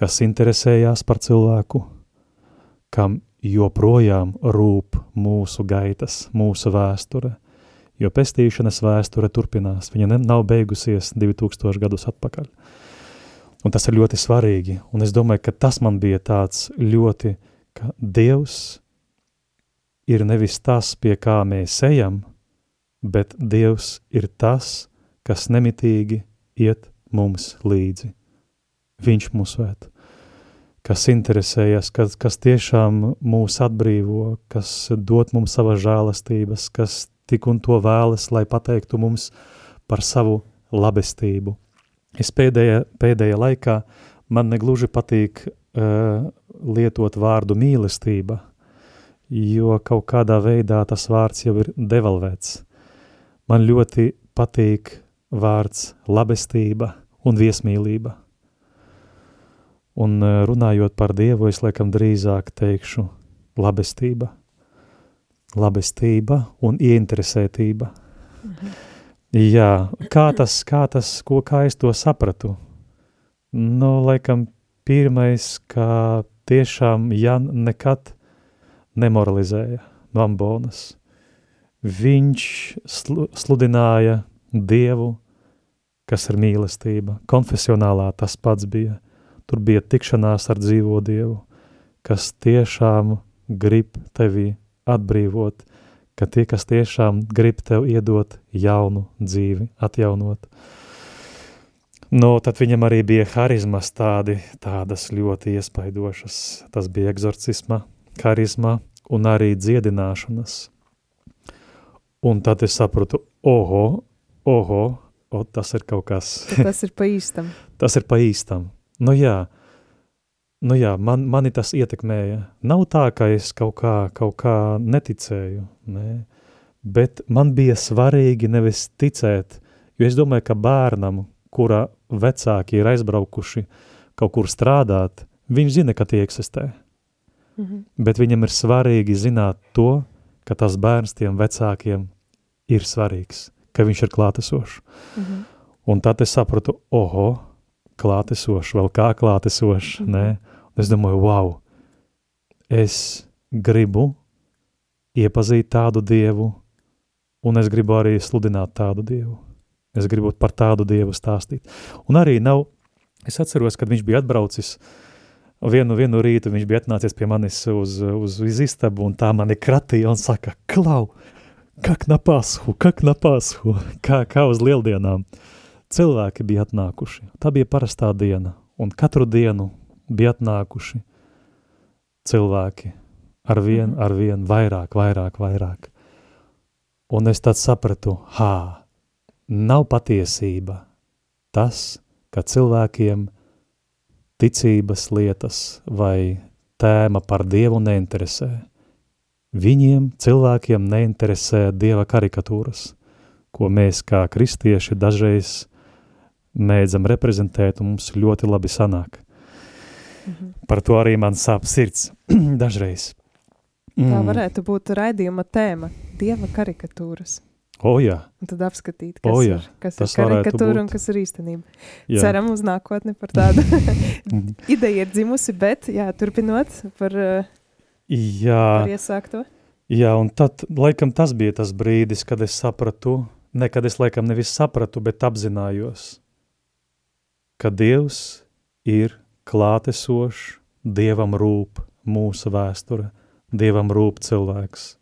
kas interesējās par cilvēku, kam joprojām rūp mūsu gaitas, mūsu vēsture, jo pestīšanas vēsture turpinās, viņa nav beigusies 2000 gadus atpakaļ. Un tas ir ļoti svarīgi, un es domāju, ka tas man bija tāds ļoti, ka Dievs ir nevis tas, pie kā mēs ejam, bet Dievs ir tas, kas nemitīgi iet mums līdzi. Viņš mūs vēt kas interesējas, kas, kas tiešām mūs atbrīvo, kas dod mums savas žēlastības, kas tik un to vēlas, lai pateiktu mums par savu labestību. Es pēdējā, pēdējā laikā man negluži patīk uh, lietot vārdu mīlestība, jo kaut kādā veidā tas vārds jau ir devalvēts. Man ļoti patīk vārds labestība un viesmīlība. Un eh, runājot par Dievu, es laikam drīzāk teikšu labestība. Labestība un ieinteresētība. Mhm. Jā, kā tas, kā tas, ko, kā es to sapratu? Nu, laikam pirmais, kā tiešām Jan nekad nemoralizēja Vambonas. Viņš slu, sludināja Dievu, kas ir mīlestība. Konfesionālā tas pats bija – Tur bija tikšanās ar dzīvo Dievu, kas tiešām grib tevi atbrīvot, ka tie, kas tiešām grib tev iedot jaunu dzīvi, atjaunot. No, tad viņam arī bija harizmas tādi, tādas ļoti iespaidošas. Tas bija egzorcisma, harizma un arī dziedināšanas. Un tad es sapratu, oho, oho, o, tas ir kaut kas. tas ir pa īstam. [LAUGHS] tas ir pa īstam. Nu jā, nu jā man, mani tas ietekmēja. Nav tā, ka es kaut kā, kaut kā neticēju, nē. bet man bija svarīgi nevis ticēt, jo es domāju, ka bērnam, kura vecāki ir aizbraukuši kaut kur strādāt, viņš zina, ka tie eksistē. Mm -hmm. Bet viņam ir svarīgi zināt to, ka tas bērns tiem vecākiem ir svarīgs, ka viņš ir klātesošs. Mm -hmm. Un tad es sapratu, oho, klātesošs, vēl kā klātesošs, mm -hmm. es domāju, wow, es gribu iepazīt tādu Dievu, un es gribu arī sludināt tādu Dievu. Es gribu par tādu Dievu stāstīt. Un arī nav, es atceros, kad viņš bija atbraucis vienu, vienu rītu, viņš bija atnācies pie manis uz, uz, uz istabu un tā mani kratīja un saka, klau, kak na pashu, kak na pashu, kā, kā uz lieldienām. Cilvēki bija atnākuši. Tā bija parastā diena. Un katru dienu bija atnākuši cilvēki ar vien, ar vien vairāk, vairāk, vairāk. Un es tad sapratu, hā, nav patiesība tas, ka cilvēkiem ticības lietas vai tēma par Dievu neinteresē. Viņiem, cilvēkiem, neinteresē Dieva karikatūras, ko mēs kā kristieši dažreiz mēdzam reprezentēt un mums ļoti labi sanāk. Mhm. Par to arī man sāp sirds [CLEARS THROAT] dažreiz. Mm. Tā varētu būt raidījuma tēma – Dieva karikatūras. O, jā. Un tad apskatīt, kas, o, jā. ir, kas ir karikatūra un kas ir īstenība. Jā. Ceram uz nākotni par tādu [LAUGHS] [LAUGHS] ideju ir dzimusi, bet jā, turpinot par, jā. par iesākto. Jā, un tad, laikam, tas bija tas brīdis, kad es sapratu, ne, kad es, laikam, nevis sapratu, bet apzinājos, ka Dievs ir klātesošs, Dievam rūp mūsu vēsture, Dievam rūp cilvēks.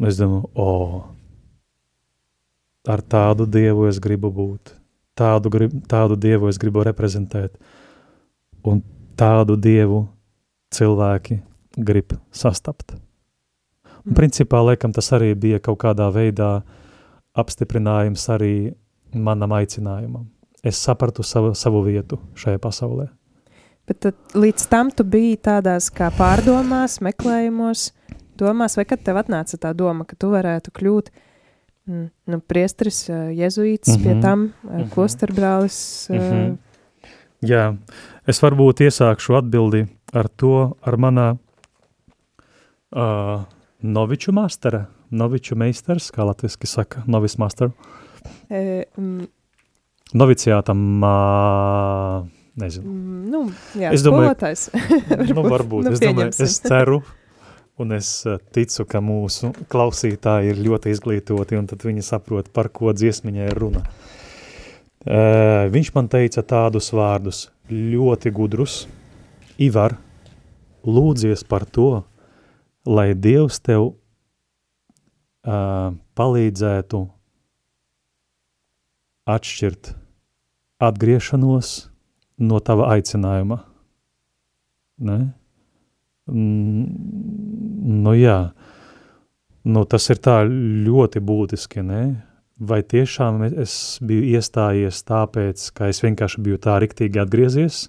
Un es domāju, o, oh, ar tādu dievu es gribu būt, tādu, grib, tādu dievu es gribu reprezentēt, un tādu dievu cilvēki grib sastapt. Un, principā, laikam, tas arī bija kaut kādā veidā apstiprinājums arī manam aicinājumam. Es sapratu savu, savu vietu šajā pasaulē. Bet tad, līdz tam tu biji tādās kā pārdomās, meklējumos, domās, vai kad tev atnāca tā doma, ka tu varētu kļūt Mm. Nu, priesteris, jezuīts, mm -hmm. pie tam mm -hmm. klosterbrālis. Mm -hmm. Jā, es varbūt iesākšu atbildi ar to, ar manā uh, noviču mastera, noviču meistars, kā latviski saka, novis master. E, mm. Noviciātam, uh, nezinu. Mm, nu, jā, es domāju, [LAUGHS] nu, varbūt, nu, es domāju, es ceru, Un es ticu, ka mūsu klausītāji ir ļoti izglītoti, un tad viņi saprot, par ko dziesmiņai ir runa. Uh, viņš man teica tādus vārdus, ļoti gudrus, Ivar, lūdzies par to, lai Dievs tev uh, palīdzētu atšķirt atgriešanos no tava aicinājuma. Ne? Mm, nu jā, nu tas ir tā ļoti būtiski, ne? Vai tiešām es biju iestājies tāpēc, ka es vienkārši biju tā riktīgi atgriezies,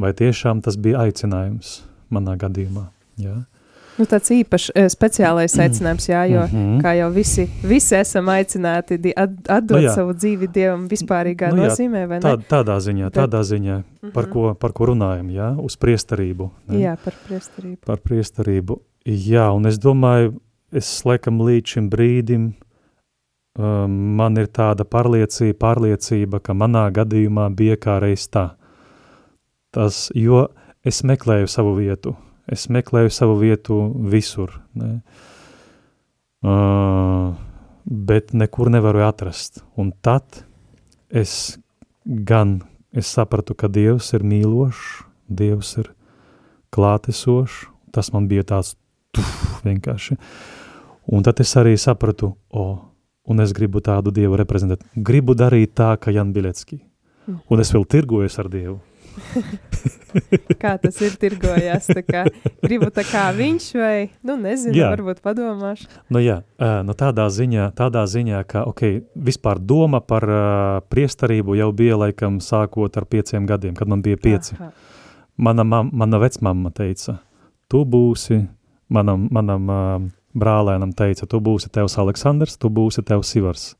vai tiešām tas bija aicinājums manā gadījumā, jā? Nu, tāds īpašs eh, speciālais [CLEARS THROAT] aicinājums, jā, jo, mm -hmm. kā jau visi, visi esam aicināti at, atdot nu, jā. savu dzīvi Dievam vispārīgā nu, nozīmē, vai ne? Tā, tādā ziņā, tādā ziņā, par, ko, par ko runājam, jā, uz priestarību. Ne? Jā, par priestarību. Par priestarību, jā, un es domāju, es laikam līdz šim brīdim, um, man ir tāda pārliecība, pārliecība, ka manā gadījumā bija kā reiz tā. Tas, jo es meklēju savu vietu, es meklēju savu vietu visur, ne? uh, bet nekur nevaru atrast. Un tad es gan, es sapratu, ka Dievs ir mīlošs, Dievs ir klātesošs, tas man bija tāds tuf, vienkārši. Un tad es arī sapratu, o, un es gribu tādu Dievu reprezentēt. Gribu darīt tā, kā Jan Bilecki. Mm. Un es vēl tirgojos ar Dievu. [LAUGHS] kā tas ir tirgojās, tā kā gribu tā kā viņš vai, nu nezinu, jā. varbūt padomāšu. Nu jā, nu tādā ziņā, tādā ziņā, ka, ok, vispār doma par uh, priestarību jau bija laikam sākot ar pieciem gadiem, kad man bija pieci. Aha. Mana, mam, mana vecmamma teica, tu būsi, manam, manam uh, brālēnam teica, tu būsi tevs Aleksandrs, tu būsi tevs Ivars.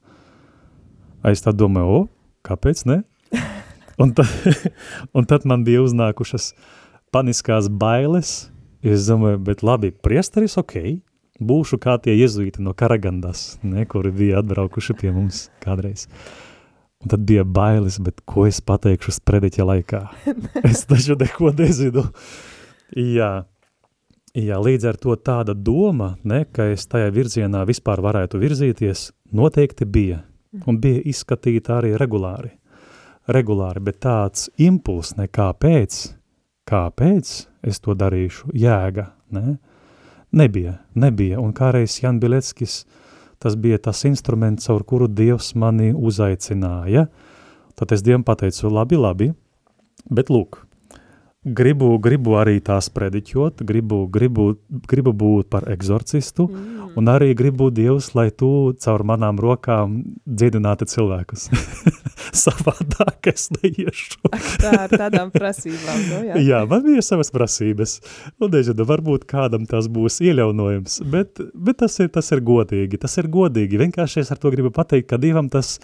Es tad domāju, o, kāpēc ne? Un, ta, [LAUGHS] un tad man bija uznākušas paniskās bailes. Es domāju, bet labi, priesteris ok, būšu kā tie jezuīti no Karagandas, ne, kuri bija atbraukuši pie mums kādreiz. Un tad bija bailes, bet ko es pateikšu sprediķa laikā? [LAUGHS] es taču neko nezinu. Jā, jā, līdz ar to tāda doma, ne, ka es tajā virzienā vispār varētu virzīties, noteikti bija. un bija izskatīta arī regulāri. Regulāri, bet tāds impuls nekā pēc, kāpēc es to darīšu, jēga, ne? Nebija, nebija, un kādreiz Jan Bileckis, tas bija tas instruments, caur kuru Dievs mani uzaicināja, tad es Dievam pateicu, labi, labi, bet lūk, gribu, gribu arī tās prediķot, gribu, gribu, gribu būt par eksorcistu, mm. un arī gribu Dievs, lai tu caur manām rokām dziedinātu cilvēkus. [LAUGHS] Savādāk es neiešu. Tā ar tādām prasībām, nu jā. jā, man bija savas prasības, un nezinu, varbūt kādam tas būs ieļaunojums, bet, bet tas, ir, tas ir godīgi, tas ir godīgi, vienkārši es ar to gribu pateikt, ka Dievam tas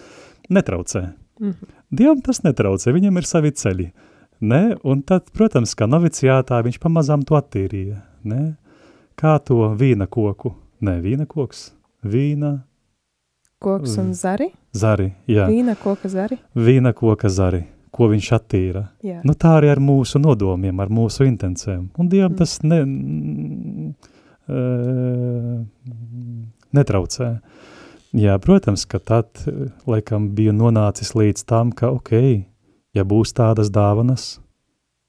netraucē. Mm. Dievam tas netraucē, viņam ir savi ceļi. Uh, Ne? Un tad, protams, kā noviciātā viņš pamazām to attīrīja. Ne? Kā to vīna koku? Nē, vīna koks, vīna... Koks un zari? Zari, jā. Vīna koka zari? Vīna koka zari, ko viņš attīra. Jā. Nu tā arī ar mūsu nodomiem, ar mūsu intencēm. Un Dievam mm. tas ne, uh, netraucē. Jā, protams, ka tad, laikam, bija nonācis līdz tam, ka, okei, okay, ja būs tādas dāvanas,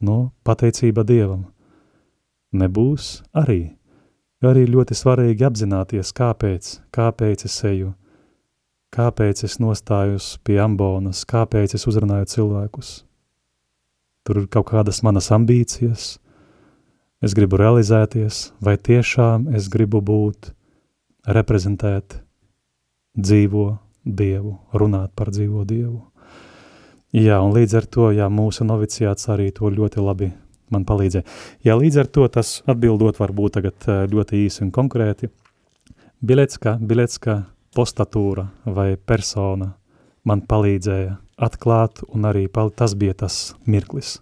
no pateicība Dievam. Nebūs arī, arī ļoti svarīgi apzināties, kāpēc, kāpēc es eju, kāpēc es nostājos pie ambonas, kāpēc es uzrunāju cilvēkus. Tur ir kaut kādas manas ambīcijas, es gribu realizēties, vai tiešām es gribu būt, reprezentēt dzīvo Dievu, runāt par dzīvo Dievu. Jā, un līdz ar to, jā, mūsu noviciāts arī to ļoti labi man palīdzēja. Jā, līdz ar to tas atbildot varbūt tagad ļoti īsi un konkrēti. Bilecka, bilecka postatūra vai persona man palīdzēja atklāt, un arī tas bija tas mirklis.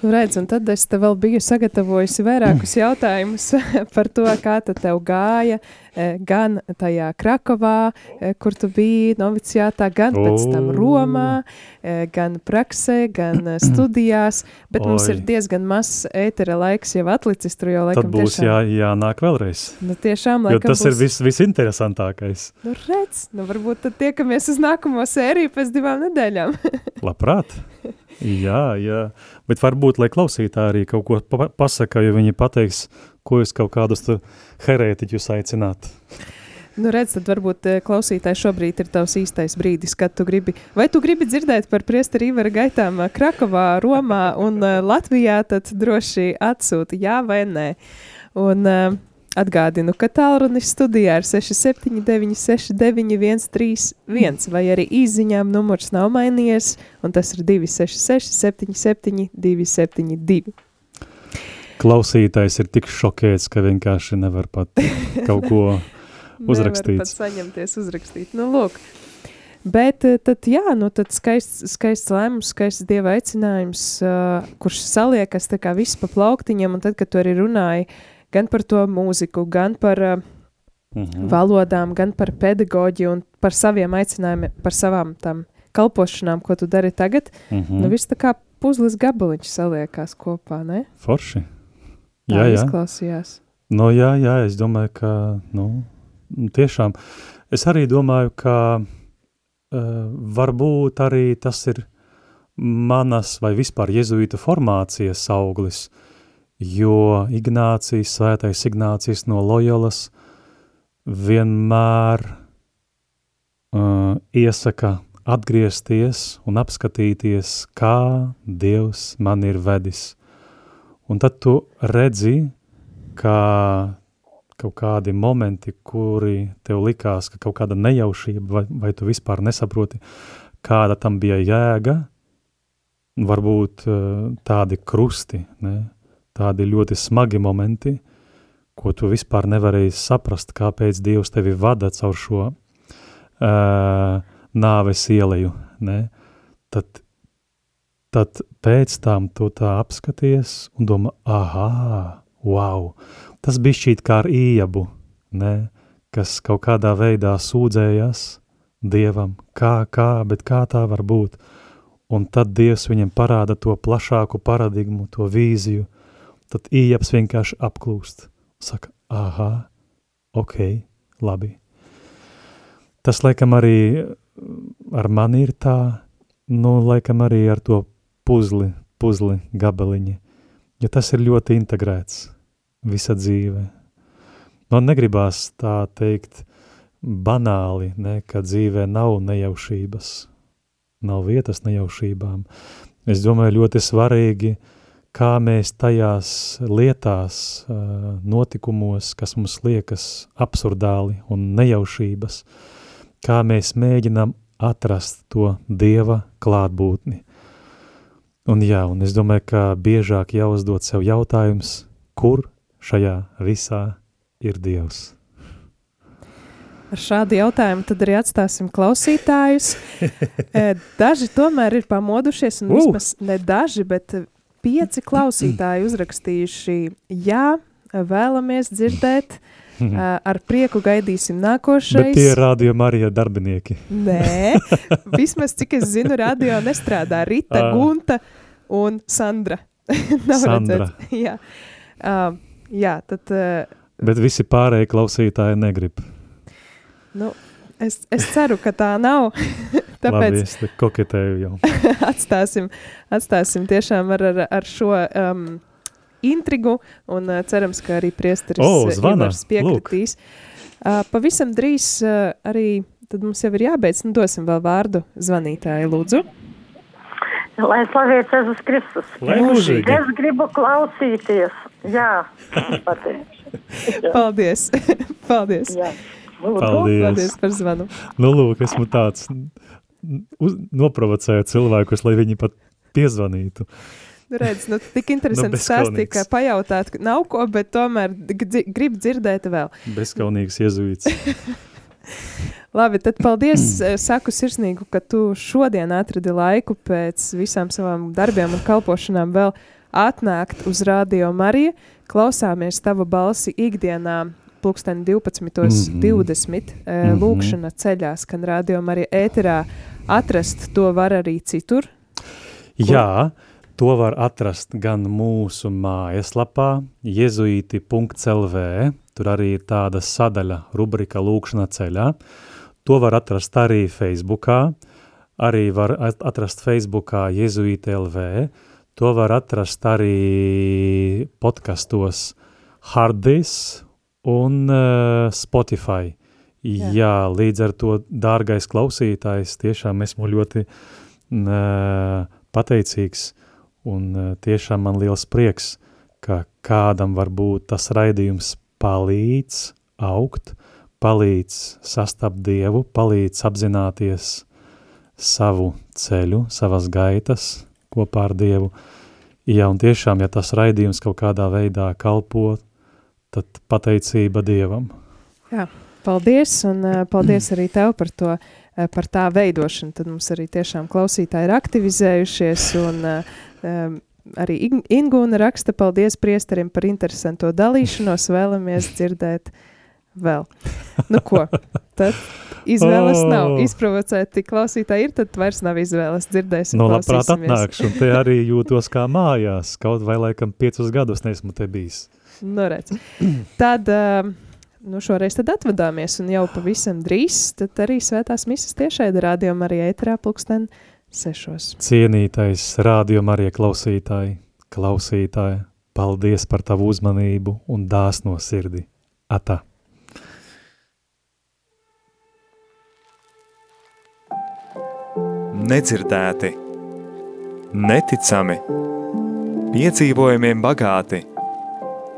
Redz, un tad es tev vēl biju sagatavojusi vairākus jautājumus [LAUGHS] par to, kā tev gāja e, gan tajā Krakovā, e, kur tu biji noviciātā, gan oh. pēc tam Romā, e, gan praksē, gan [CLEARS THROAT] studijās, bet Oi. mums ir diezgan mazs ētera laiks jau atlicis, tur jau laikam Tad būs tiešām... jā, jānāk vēlreiz. Nu, tiešām, laikam jo tas būs... ir vis, visinteresantākais. Nu, redz, nu varbūt tad tiekamies uz nākamo sēriju pēc divām nedēļām. [LAUGHS] Labprāt. [LAUGHS] Jā, jā, bet varbūt, lai klausītāji arī kaut ko pa pasaka, jo viņi pateiks, ko jūs kaut kādus herētiķus aicināt. Nu, redz, tad varbūt eh, klausītāji šobrīd ir tavs īstais brīdis, kad tu gribi, vai tu gribi dzirdēt par priesteri Ivara gaitām eh, Krakovā, Romā un uh, Latvijā, tad droši atsūti jā vai nē. Un, uh, Atgādinu, ka tālrunis studijā ir 679, 691, 31, vai arī īsiņām numurs nav mainījies, un tas ir 266, 77, 272. Klausītājs ir tik šokēts, ka vienkārši nevar pat kaut ko [LAUGHS] [LAUGHS] uzrakstīt. nevar pat saņemties uzrakstīt. Nu, lūk. Bet eh, tad, jā, nu tad skaists, skaists lēmums, skaists dieva aicinājums, uh, kurš saliekas tā kā viss pa plauktiņam, un tad, kad tu arī runāji, uh, gan par to mūziku, gan par uh, -hmm. valodām, gan par pedagoģiju un par saviem aicinājumiem, par savām tam kalpošanām, ko tu dari tagad. -hmm. Nu, viss tā kā puzles gabaliņš saliekās kopā, ne? Forši. Jā, jā. izklausījās. No, jā, jā, es domāju, ka, nu, tiešām, es arī domāju, ka uh, varbūt arī tas ir manas vai vispār jezuīta formācijas auglis, jo Ignācijas, svētais Ignācijas no Lojolas vienmēr uh, iesaka atgriezties un apskatīties, kā Dievs man ir vedis. Un tad tu redzi, kā kaut kādi momenti, kuri tev likās, ka kaut kāda nejaušība, vai, vai tu vispār nesaproti, kāda tam bija jēga, varbūt uh, tādi krusti, ne? Tādi ļoti smagi momenti, ko tu vispār nevarēji saprast, kāpēc Dievs tevi vada caur šo uh, nāves ieleju, ne? Tad, tad pēc tam tu tā apskaties un domā, aha, wow, tas bija šķīt kā ar ījabu, ne? kas kaut kādā veidā sūdzējās Dievam, kā, kā, bet kā tā var būt, un tad Dievs viņam parāda to plašāku paradigmu, to vīziju, tad ījaps vienkārši apklūst. Saka, aha, ok, labi. tas laikam arī ar mani ir tā, nu, laikam arī ar to puzli, puzli gabaliņi, jo tas ir ļoti integrēts visa dzīve. Man negribās tā teikt banāli, ne, ka dzīvē nav nejaušības, nav vietas nejaušībām. Es domāju, ļoti svarīgi, kā mēs tajās lietās, notikumos, kas mums liekas absurdāli un nejaušības, kā mēs mēģinām atrast to Dieva klātbūtni. Un jā, un es domāju, ka biežāk jāuzdod sev jautājums, kur šajā visā ir Dievs. Ar šādu jautājumu tad arī atstāsim klausītājus. [LAUGHS] daži tomēr ir pamodušies, un uh! vismaz ne daži, bet pieci klausītāji uzrakstījuši, jā, vēlamies dzirdēt, ar prieku gaidīsim nākošais. Bet tie ir radio Marija darbinieki. Nē, [LAUGHS] vismaz cik es zinu, radio nestrādā Rita, Gunta un Sandra. [LAUGHS] Nav Sandra. redzēt. Jā. Uh, jā, tad... Uh, Bet visi pārējie klausītāji negrib. Nu, es, es ceru, ka tā nav. [LAUGHS] Tāpēc Labi, es koketēju jau. [LAUGHS] atstāsim, atstāsim tiešām ar, ar, ar šo um, intrigu un uh, cerams, ka arī priesteris oh, zvana. piekritīs. Uh, pavisam drīz uh, arī tad mums jau ir jābeidz, nu dosim vēl vārdu zvanītāju, lūdzu. Lai slavēts Jēzus Kristus. Mūžīgi. Es gribu klausīties. Jā, pateikšu. [LAUGHS] Paldies. Paldies. Jā. Paldies. Paldies par zvanu. Nu, lūk, esmu tāds uz, noprovocēju cilvēkus, lai viņi pat piezvanītu. Nu, redz, nu, tik interesanti nu, stāstīt, ka pajautāt, nav ko, bet tomēr grib dzirdēt vēl. Bezkaunīgs iezuīts. [LAUGHS] Labi, tad paldies. [CLEARS THROAT] Saku sirsnīgu, ka tu šodien atradi laiku pēc visām savām darbiem un kalpošanām vēl atnākt uz Radio Mariju. Klausāmies tavu balsi ikdienā pulksteni 12.20. Mm -hmm. Lūkšana ceļā skan Radio Marija ēterā. Atrast to var arī citur. Jā, to var atrast gan mūsu mājaslapā jezuīti.lv, tur arī ir tāda sadaļa, rubrika Lūkšana ceļā. To var atrast arī Facebookā, arī var atrast Facebookā jezuīti LV, to var atrast arī podkastos Hardis un uh, Spotify. Jā. Jā, līdz ar to, dārgais klausītājs, tiešām esmu ļoti uh, pateicīgs un uh, tiešām man liels prieks, ka kādam varbūt tas raidījums palīdz augt, palīdz sastapt Dievu, palīdz apzināties savu ceļu, savas gaitas kopā ar Dievu. Jā, un tiešām, ja tas raidījums kaut kādā veidā kalpot, tad pateicība Dievam. Jā, paldies, un paldies arī tev par to, par tā veidošanu. Tad mums arī tiešām klausītāji ir aktivizējušies, un um, arī Ingūna raksta paldies priesterim par interesanto dalīšanos, vēlamies dzirdēt vēl. Nu ko, tad izvēles oh. nav. Izprovocēti klausītāji ir, tad vairs nav izvēles. Dzirdēsim, no, labprāt atnākšu, un te arī jūtos kā mājās. Kaut vai laikam piecus gadus neesmu te bijis. Nu, redz. Tad uh, nu šoreiz tad atvadāmies, un jau pavisam drīz tad arī svētās misas tiešai rādījumā arī ēterā pulksten sešos. Cienītais rādījumā arī klausītāji, klausītāji, paldies par tavu uzmanību un dāsno sirdi. Ata! Nedzirdēti, neticami, piedzīvojumiem bagāti –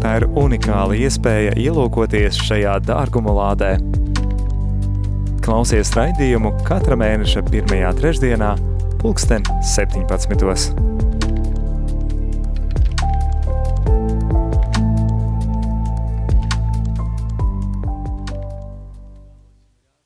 Tā ir unikāla iespēja ielūkoties šajā dārguma lādē. Klausies raidījumu katra mēneša pirmajā trešdienā, pulksten 17.